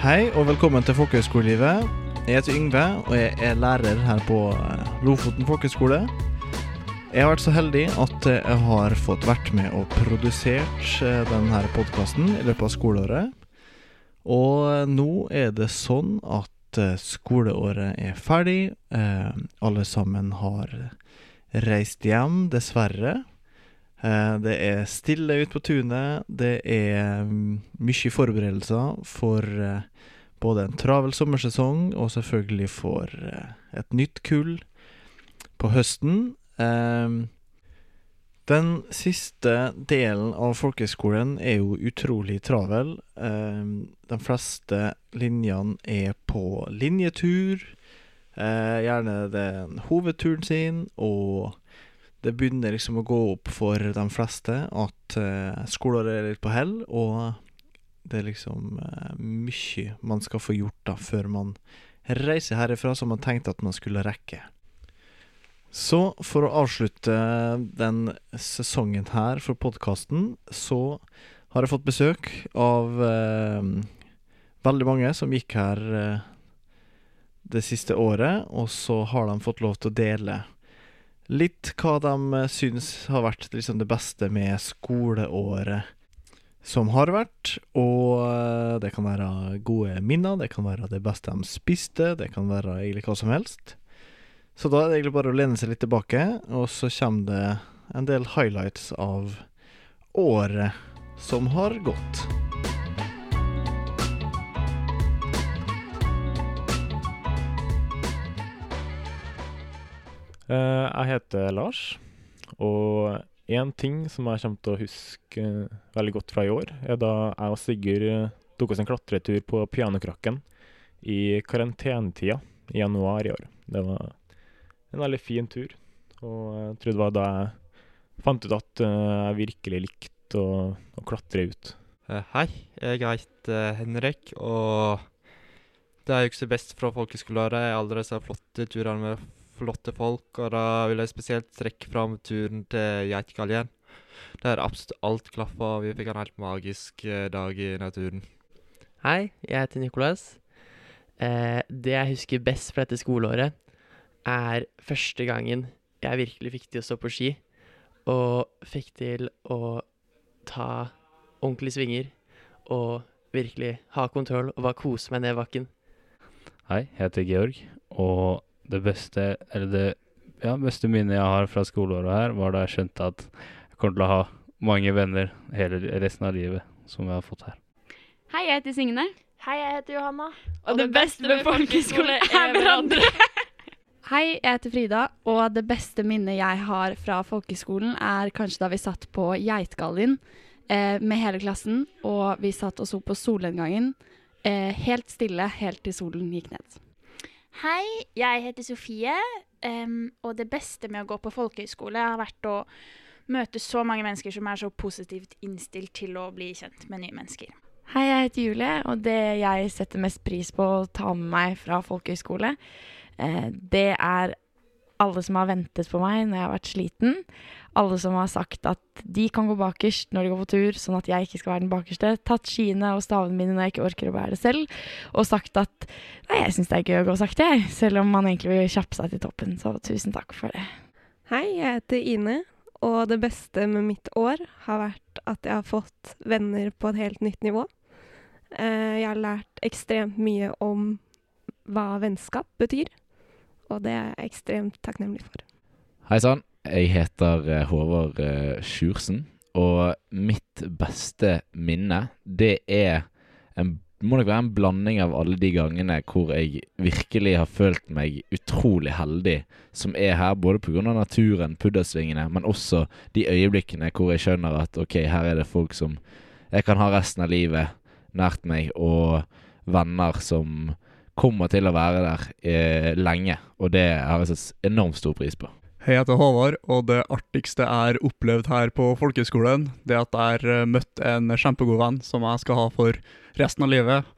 Hei og velkommen til Folkehøgskolelivet. Jeg heter Yngve, og jeg er lærer her på eh, Lofoten folkehøgskole. Jeg har vært så heldig at jeg har fått vært med og produsert eh, denne podkasten i løpet av skoleåret. Og nå er det sånn at eh, skoleåret er ferdig. Alle sammen har reist hjem, dessverre. Det er stille ute på tunet. Det er mm, mye forberedelser for både en travel sommersesong og selvfølgelig for eh, et nytt kull på høsten. Ehm, den siste delen av folkehøgskolen er jo utrolig travel. Ehm, de fleste linjene er på linjetur. Eh, gjerne den hovedturen sin, og det begynner liksom å gå opp for de fleste at uh, skoleåret er litt på hell, og det er liksom uh, mye man skal få gjort da før man reiser herifra som man tenkte at man skulle rekke. Så for å avslutte den sesongen her for podkasten, så har jeg fått besøk av uh, veldig mange som gikk her det siste året, og så har de fått lov til å dele litt hva de syns har vært liksom, det beste med skoleåret som har vært. Og eh, det kan være gode minner, det kan være det beste de spiste, det kan være egentlig hva som helst. Så da er det egentlig bare å lene seg litt tilbake, og så kommer det en del highlights av året som har gått. Jeg heter Lars, og Én ting som jeg kommer til å huske veldig godt fra i år, er da jeg og Sigurd eh, tok oss en klatretur på Pianokrakken i karantenetida i januar i år. Det var en veldig fin tur, og jeg tror det var da jeg fant ut at eh, jeg virkelig likte å, å klatre ut. Hei, jeg heter Henrik, og det jeg husker best fra folkeskoleåret, er alle disse flotte turene med flotte folk, og da vil jeg spesielt trekke fram turen til Geitgallien. Der absolutt alt klaffa, og vi fikk en helt magisk eh, dag i naturen. Hei, jeg heter Nicolas. Eh, det jeg husker best fra dette skoleåret, er første gangen jeg virkelig fikk til å stå på ski, og fikk til å ta ordentlige svinger og virkelig ha kontroll og bare kose meg ned bakken. Hei, jeg heter Georg, og det beste, eller det ja, beste minnet jeg har fra skoleåret her, var da jeg skjønte at jeg kommer til å ha mange venner hele resten av livet som jeg har fått her. Hei, jeg heter Signe. Hei, jeg heter Johanna. Og, og det, det, beste med folkehøyskole er hverandre. Hei, jeg heter Frida, og det beste minnet jeg har fra folkeskolen er kanskje da vi satt på Geitgallien eh, med hele klassen, og vi satt og så på solnedgangen eh, helt stille helt til solen gikk ned. Hei, jeg heter Sofie, um, og det beste med å gå på folkehøyskole har vært å møte så mange mennesker som er så positivt innstilt til å bli kjent med nye mennesker. Hei, jeg heter Julie, og det jeg setter mest pris på å ta med meg fra folkehøyskole, eh, det er alle som har ventet på meg når jeg har vært sliten. Alle som har sagt at de kan gå bakerst når de går på tur, sånn at jeg ikke skal være den bakerste. Tatt skiene og stavene mine når jeg ikke orker å bære det selv. Og sagt at nei, jeg syns det er gøy å gå sakte, jeg. Selv om man egentlig vil kjappe seg til toppen. Så tusen takk for det. Hei, jeg heter Ine. Og det beste med mitt år har vært at jeg har fått venner på et helt nytt nivå. Eh, jeg har lært ekstremt mye om hva vennskap betyr og det er jeg ekstremt takknemlig for. Hei sann, jeg heter eh, Håvard uh, Sjursen, og mitt beste minne, det er en må nok være en blanding av alle de gangene hvor jeg virkelig har følt meg utrolig heldig som er her, både pga. naturen, puddersvingene, men også de øyeblikkene hvor jeg skjønner at ok, her er det folk som jeg kan ha resten av livet nært meg, og venner som kommer til å være der eh, lenge, og det har jeg satt enormt stor pris på. Hei, jeg heter Håvard, og det artigste jeg har opplevd her på folkehøgskolen, det er at jeg har eh, møtt en kjempegod venn som jeg skal ha for resten av livet.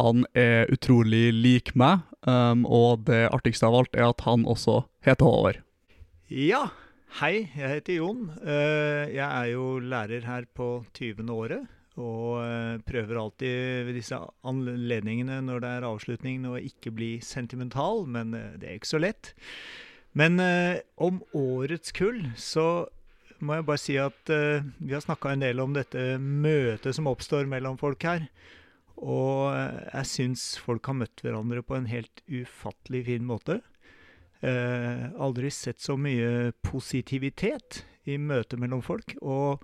Han er utrolig lik meg, um, og det artigste av alt er at han også heter Håvard. Ja, hei, jeg heter Jon. Uh, jeg er jo lærer her på 20. året. Og eh, prøver alltid ved disse anledningene når det er avslutning, å ikke bli sentimental, men eh, det er ikke så lett. Men eh, om årets kull så må jeg bare si at eh, vi har snakka en del om dette møtet som oppstår mellom folk her. Og eh, jeg syns folk har møtt hverandre på en helt ufattelig fin måte. Eh, aldri sett så mye positivitet i møtet mellom folk. Og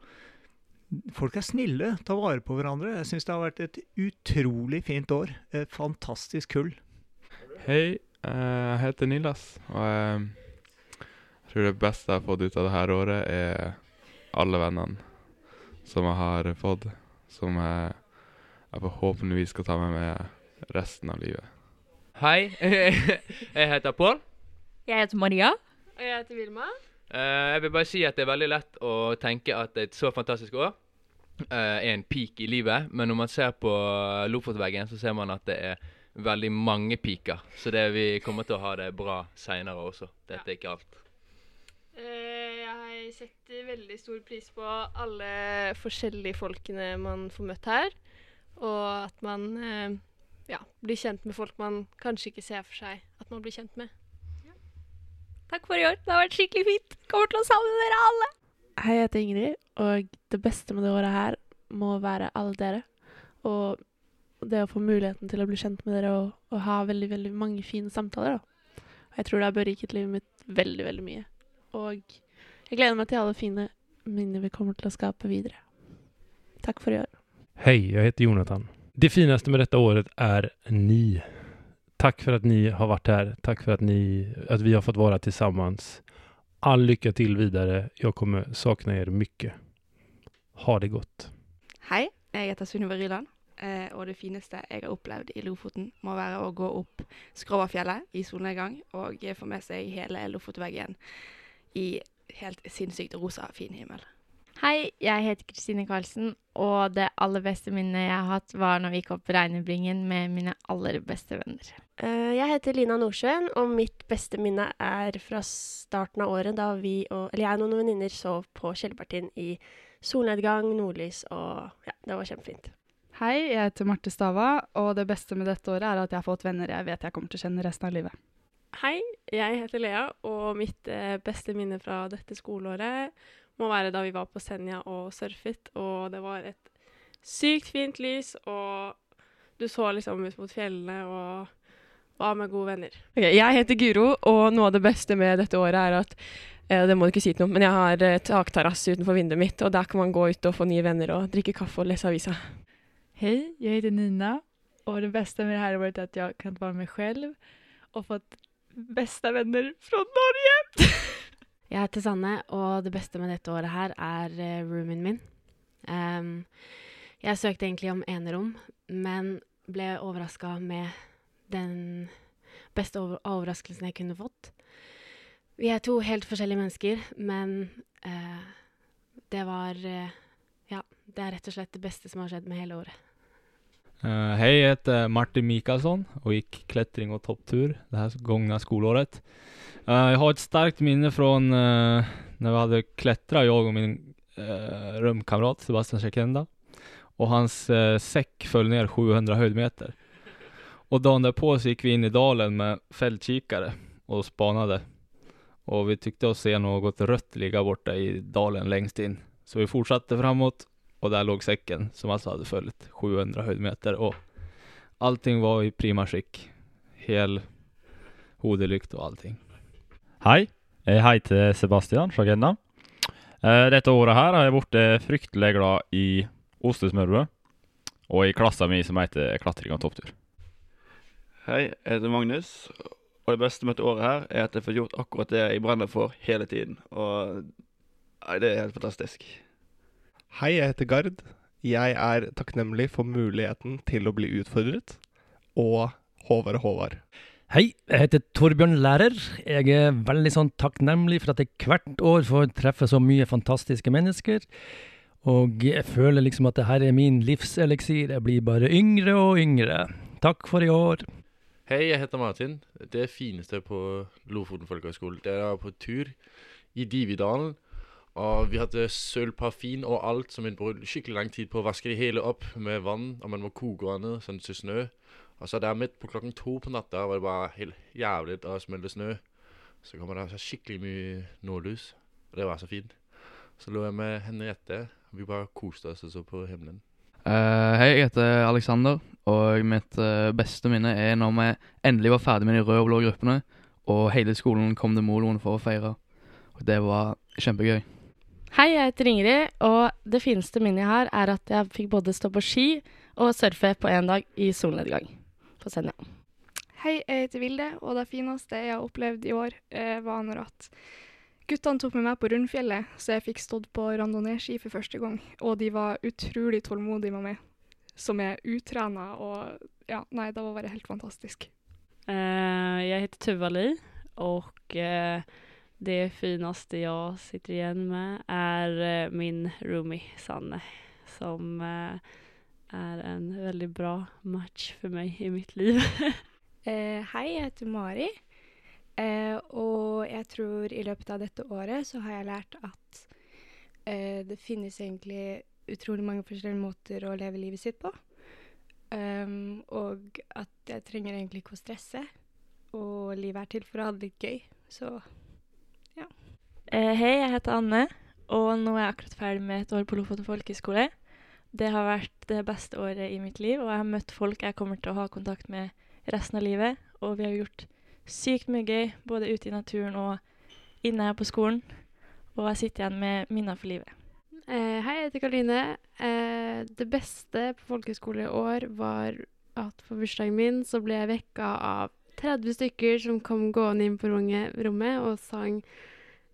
folk er snille, tar vare på hverandre. Jeg syns det har vært et utrolig fint år. Et fantastisk kull. Hej, eh, jeg heter Nilas og jeg tror det beste jeg har fått ut av det her året er alle vennene som jeg har fått, som jeg, jeg forhåpentligvis skal ta med meg resten av livet. Hei, jeg heter Pål. Jeg heter Maria. Og jeg heter Vilma. Eh, jeg vil bare si at det er veldig lett å tenke at et så fantastisk år eh, er en peak i livet, men når man ser på Lofotveggen, så ser man at det er veldig mange peaker. Så det, vi kommer til å ha det bra seinere også. Dette er ikke alt. Eh, jeg setter veldig stor pris på alle forskjellige folkene man får møtt her. Og at man ja, blir kjent med folk man kanskje ikke ser for seg at man blir kjent med. Takk for i år. Det har vært skikkelig fint. Kommer til å savne dere alle. Hei, jeg heter Ingrid, og det beste med det året her må være alle dere. Og det å få muligheten til å bli kjent med dere og, og ha veldig, veldig mange fine samtaler, da. Og jeg tror det har beriket livet mitt veldig, veldig mye. Og jeg gleder meg til alle fine minner vi kommer til å skape videre. Takk for i år. Hei, jeg heter Jonathan. Det fineste med dette året er ni. Tack för att ni har varit här. Tack för att, ni, att vi har fått vara tillsammans. All lycka till vidare. Jag kommer sakna er mycket. Ha det godt. Hei, jeg heter Sunniva Ryland. Eh, og det fineste jeg har opplevd i Lofoten, må være å gå opp Skråvafjellet i solnedgang og få med seg hele Lofotveggen i helt sinnssykt rosa, fin himmel. Hei, jeg heter Kristine Karlsen, og det aller beste minnet jeg har hatt, var når vi gikk opp Regnebringen med mine aller beste venner. Eh, Jeg heter Lina Nordsjøen, og mitt beste minne er fra starten av året, da vi og, eller jeg og noen venninner sov på Kjellerpartien i solnedgang, nordlys, og ja, det var kjempefint. Hei, jeg heter Marte Stava, og det beste med dette året er at jeg har fått venner jeg vet jeg kommer til å kjenne resten av livet. Hei, jeg heter Lea, og mitt eh, beste minne fra dette skoleåret må være da vi var på Senja og surfet, og det var et sykt fint lys, og du så liksom ut mot fjellene og var med gode venner. Ok, jeg heter Guro, og noe av det beste med dette året er at eh, Det må du ikke si til noen, men jeg har eh, takterrasse utenfor vinduet mitt, og der kan man gå ut og få nye venner og drikke kaffe og lese avisa. Hei, jeg heter Nina og det beste med det her året är at jeg kan være meg selv og fått beste venner fra Norge. Jeg heter Sanne, og det beste med dette året her er uh, roomien min. Um, jeg søkte egentlig om enerom, men ble overraska med den beste over overraskelsen jeg kunne fått. Vi er to helt forskjellige mennesker, men uh, det var uh, Ja, det er rett og slett det beste som har skjedd med hele året. Uh, hei, jeg heter Martin Mikaelsson og gikk klättring og topptur det gangen av skolåret. Eh, jag har ett starkt minne från uh, när vi hade klättrat, jag och min uh, rumkamrat Sebastian Shekenda. Och hans eh, säck föll ner 700 höjdmeter. Och dagen därpå så gick vi in i dalen med fältkikare och spanade. Och vi tyckte oss se något rött ligga borta i dalen längst in. Så vi fortsatte framåt och där låg säcken som alltså hade följt 700 höjdmeter och allting var i prima skick. Hel hodelykt og allting. Hei, jeg heter Sebastian Sjagenda. Eh, dette året her har jeg blitt fryktelig glad i ostesmørbrød, og i klassa mi som heter klatring og topptur. Hei, jeg heter Magnus, og det beste med dette året her er at jeg får gjort akkurat det jeg brenner for hele tiden. Og nei, det er helt fantastisk. Hei, jeg heter Gard. Jeg er takknemlig for muligheten til å bli utfordret. Og Håvard Håvard. Hei, jeg heter Torbjørn Lærer. Jeg er veldig sånn takknemlig for at jeg hvert år får treffe så mye fantastiske mennesker. Og jeg føler liksom at det her er min livseliksir. Jeg blir bare yngre og yngre. Takk for i år. Hei, jeg heter Martin. Det fineste på Lofoten folkehøgskole, det er å være på tur i Dividalen Og vi hadde sølvparfin og alt, som vi brukte skikkelig lang tid på å vaske det hele opp med vann. Og man må koke vannet sånn til snø. Og så der midt på klokken to på natta var det bare helt jævlig å smelte snø. Så kommer det skikkelig mye nordlys. Og det var så fint. Så lå jeg med Henriette, og vi bare koste oss og så på himmelen. Uh, hei, jeg heter Alexander, og mitt uh, beste minne er når vi endelig var ferdig med de røde og blå gruppene, og hele skolen kom til moloen for å feire. Og det var kjempegøy. Hei, jeg heter Ingrid, og det fineste minnet jeg har, er at jeg fikk både stå på ski og surfe på én dag i solnedgang på Senja. Hei, jeg heter Vilde, og det fineste jeg har opplevd i år, eh, var når at guttene tok med meg på Rundfjellet, så jeg fikk stått på randonee-ski for første gang. Og de var utrolig tålmodige med meg, som er utrena, og ja, nei, det var bare helt fantastisk. Uh, jeg heter Tuvali, og och eh, det fineste jeg sitter igjen med er uh, min roomie Sanne som eh, är en veldig bra match for meg i mitt liv. Eh, hei, jeg heter Mari. Eh, og jeg tror i løpet av dette året så har jeg lært at eh, det finnes egentlig utrolig mange forskjellige måter å leve livet sitt på. Um, og at jeg trenger egentlig ikke å stresse. Og livet er til for å ha det litt gøy. Så Eh, hei, jeg heter Anne, og nå er jeg akkurat ferdig med et år på Lofoten folkehøgskole. Det har vært det beste året i mitt liv, og jeg har møtt folk jeg kommer til å ha kontakt med resten av livet. Og vi har gjort sykt mye gøy, både ute i naturen og inne her på skolen. Og jeg sitter igjen med minner for livet. Eh, hei, jeg heter Karoline. Eh, det beste på folkehøyskole i år var at på bursdagen min så ble jeg vekka av 30 stykker som kom gående inn på rommet og sang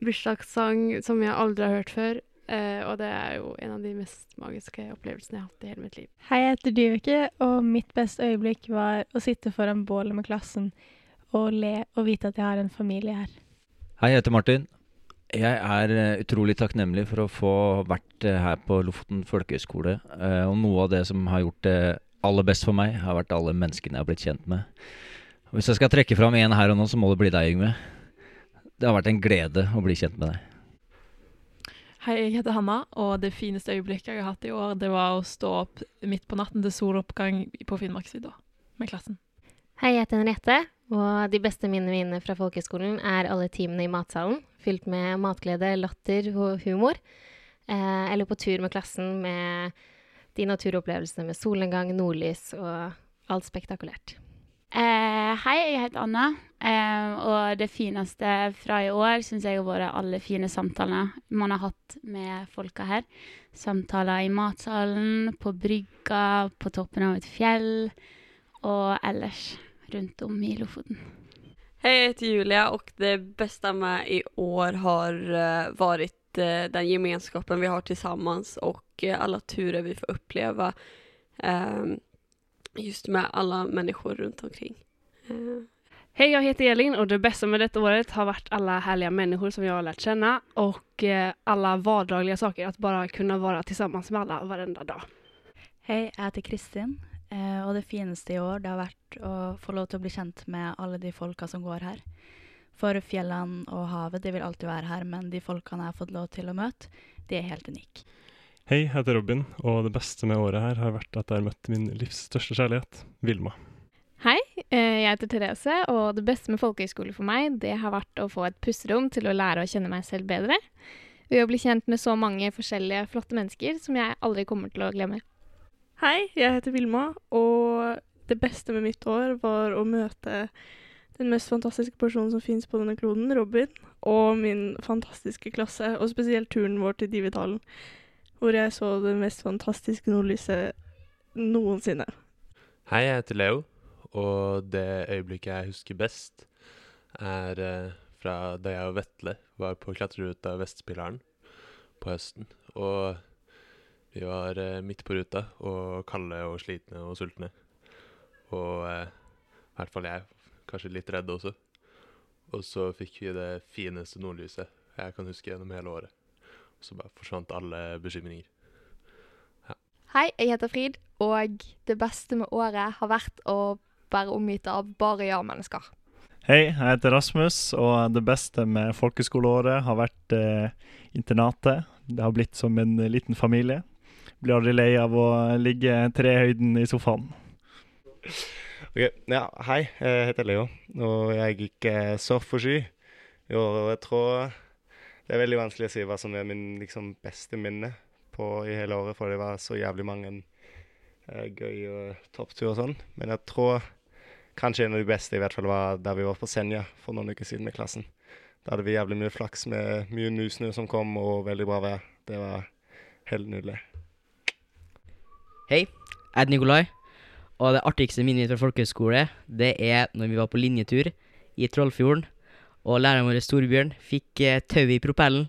bursdagssang som jeg aldri har hørt før. Eh, og det er jo en av de mest magiske opplevelsene jeg har hatt i hele mitt liv. Hei, jeg heter Dyveke, og mitt beste øyeblikk var å sitte foran bålet med klassen og le og vite at jeg har en familie her. Hei, jeg heter Martin. Jeg er eh, utrolig takknemlig for å få vært eh, her på Lofoten folkehøgskole. Uh, og noe av det som har gjort det aller best for meg, har vært alle menneskene jeg har blitt kjent med. Og hvis jeg skal trekke fram én her og nå, så må det bli deg, Yngve. Det har vært en glede å bli kjent med deg. Hei, jeg heter Hanna, og det fineste øyeblikket jeg har hatt i år, det var å stå opp midt på natten til soloppgang på Finnmarksvidda med klassen. Hei, jeg heter Henriette, og de beste minnene mine fra folkehøgskolen er alle timene i matsalen, fylt med matglede, latter og humor. Eh, eller på tur med klassen med de naturopplevelsene med solnedgang, nordlys og alt spektakulært. Eh, hei, jeg heter Anna. Eh, og det fineste fra i år syns jeg har vært alle fine samtalene man har hatt med folka her. Samtaler i matsalen, på brygga, på toppen av et fjell og ellers rundt om i Lofoten. Hei, jeg heter Julia og det bästa med i år har uh, vært uh, den gemenskapen vi har sammen, og uh, alle turer vi får oppleve. Uh, just med alle mennesker rundt omkring. Eh, Hej, jag heter Elin och det bästa med detta året har varit alla härliga människor som jag har lärt känna och eh, alla vardagliga saker. Att bara kunna vara tillsammans med alla varenda dag. Hei, jeg heter Kristin, och og det fineste i år det har vært å få lov å bli kjent med alle de folka som går her. For fjellene og havet de vil alltid være her, men de folkene jeg har fått lov til å møte, de er helt unike. Hei, jeg heter Robin, og det beste med året her har vært at jeg har møtt min livs største kjærlighet, Vilma. Eh, jeg heter Therese, og det beste med folkehøyskole for meg, det har vært å få et pusterom til å lære å kjenne meg selv bedre. Ved å bli kjent med så mange forskjellige flotte mennesker som jeg aldri kommer til å glemme. Hei, jeg heter Vilma, og det beste med mitt år var å møte den mest fantastiske personen som finnes på denne kloden, Robin, og min fantastiske klasse, og spesielt turen vår til Dividalen, hvor jeg så det mest fantastiske nordlyset noensinne. Hei, jeg heter Leo, og det øyeblikket jeg husker best, er eh, fra da jeg og Vetle var på klatreruta Vestspilleren på høsten. Og vi var eh, midt på ruta og kalde og slitne og sultne. Og eh, i hvert fall jeg, kanskje litt redd også. Og så fikk vi det fineste nordlyset jeg kan huske gjennom hele året. Og så bare forsvant alle bekymringer. Hei, jeg heter Frid, og det beste med året har vært å være omgitt av bare ja-mennesker. Hei, jeg heter Rasmus, og det beste med folkeskoleåret har vært eh, internatet. Det har blitt som en liten familie. Blir aldri lei av å ligge trehøyden i sofaen. Ok, ja, Hei, jeg heter Leo, og jeg gikk eh, surf og sky i år. Og jeg tror det er veldig vanskelig å si hva som er min liksom, beste minne på i hele året, for det var så jævlig mange eh, gøye toppturer og sånn. Men jeg tror kanskje en av de beste i hvert fall var der vi var på Senja for noen uker siden med klassen. Da hadde vi jævlig mye flaks med mye nysnø som kom, og veldig bra vær. Det var helt nydelig. Hei, jeg heter Nikolai. Og det artigste minnet fra folkehøyskole, det er når vi var på linjetur i Trollfjorden. Og læreren vår, Storbjørn, fikk eh, tau i propellen.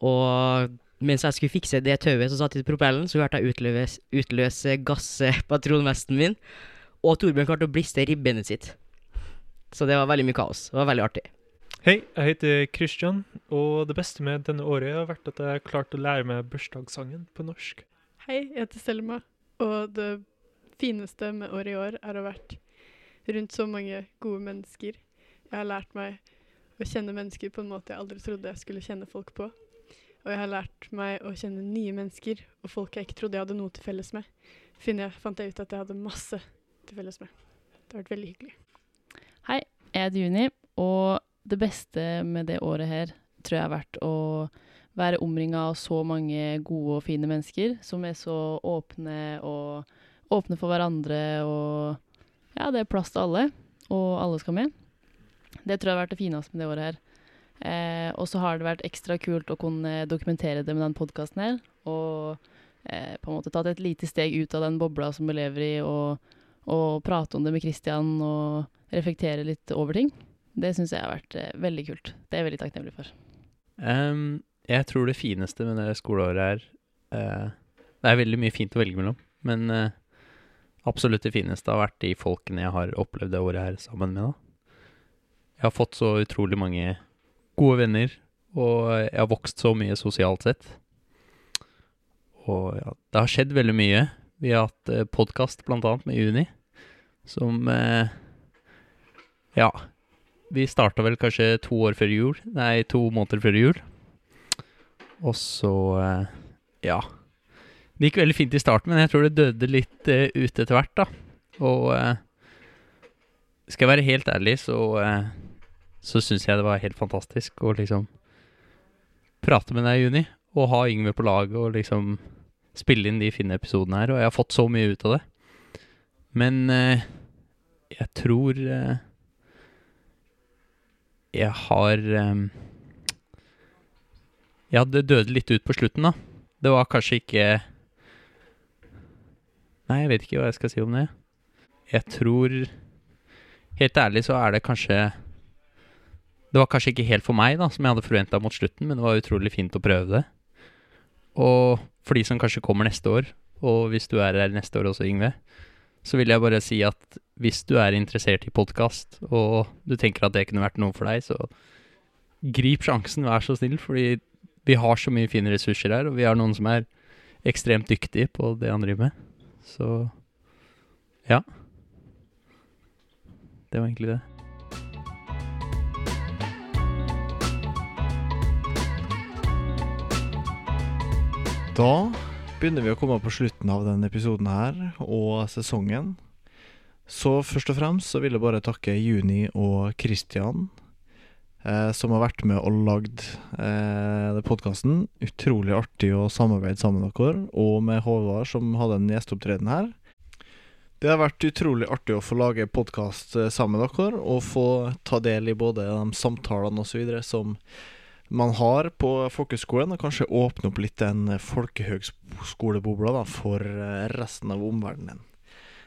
Og mens jeg skulle fikse det tauet som satt i propellen, så hørte jeg utløse, utløse gasspatronvesten min. Og Torbjørn klarte å bliste ribbenet sitt. Så det var veldig mye kaos. Det var veldig artig. Hei, jeg heter Christian, og det beste med denne året har vært at jeg har klart å lære meg bursdagssangen på norsk. Hei, jeg heter Selma, og det fineste med året i år er å ha vært rundt så mange gode mennesker. Jeg har lært meg å kjenne mennesker på en måte jeg aldri trodde jeg skulle kjenne folk på. Og jeg har lært meg å kjenne nye mennesker og folk jeg ikke trodde jeg hadde noe til felles med. Finner jeg, fant jeg ut at jeg hadde masse til felles med. Det har vært veldig hyggelig. Hei, jeg heter Juni, og det beste med det året her tror jeg har vært å være omringa av så mange gode og fine mennesker som er så åpne og åpne for hverandre og Ja, det er plass til alle, og alle skal med. Det tror jeg har vært det fineste med det året her. Eh, og så har det vært ekstra kult å kunne dokumentere det med den podkasten her, og eh, på en måte tatt et lite steg ut av den bobla som vi lever i, og, og prate om det med Christian og reflektere litt over ting. Det syns jeg har vært eh, veldig kult. Det er jeg veldig takknemlig for. Um, jeg tror det fineste med det skoleåret er uh, Det er veldig mye fint å velge mellom, men uh, absolutt det fineste har vært de folkene jeg har opplevd det året her sammen med. da. Jeg har fått så utrolig mange gode venner, og jeg har vokst så mye sosialt sett. Og ja, det har skjedd veldig mye. Vi har hatt eh, podkast annet med Juni, som eh, Ja. Vi starta vel kanskje to år før jul. Nei, to måneder før jul. Og så eh, Ja. Det gikk veldig fint i starten, men jeg tror det døde litt ute ut etter hvert, da. Og skal jeg være helt ærlig, så så syns jeg det var helt fantastisk å liksom prate med deg i juni, og ha Yngve på laget og liksom spille inn de fine episodene her, og jeg har fått så mye ut av det. Men eh, jeg tror eh, jeg har eh, Ja, det døde litt ut på slutten, da. Det var kanskje ikke Nei, jeg vet ikke hva jeg skal si om det. Jeg tror Helt ærlig så er det kanskje Det var kanskje ikke helt for meg, da, som jeg hadde forventa mot slutten, men det var utrolig fint å prøve det. Og for de som kanskje kommer neste år, og hvis du er her neste år også, Yngve, så vil jeg bare si at hvis du er interessert i podkast, og du tenker at det kunne vært noe for deg, så grip sjansen, vær så snill, fordi vi har så mye fine ressurser her, og vi har noen som er ekstremt dyktige på det han driver med. Så ja. Det var egentlig det. Da begynner vi å komme på slutten av denne episoden her, og sesongen. Så først og fremst så vil jeg bare takke Juni og Christian, eh, som har vært med og lagd eh, podkasten. Utrolig artig å samarbeide sammen med dere, og med Håvard, som hadde en gjesteopptreden her. Det har vært utrolig artig å få lage podkast sammen med dere, og få ta del i både de samtalene osv. som man har på folkehøgskolen, og kanskje åpne opp litt den folkehøgskolebobla for eh, resten av omverdenen.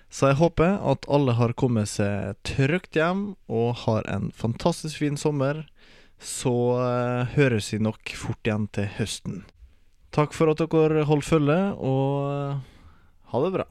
Så jeg håper at alle har kommet seg trygt hjem og har en fantastisk fin sommer. Så uh, høres vi nok fort igjen til høsten. Takk for at dere holdt følge, og uh, ha det bra.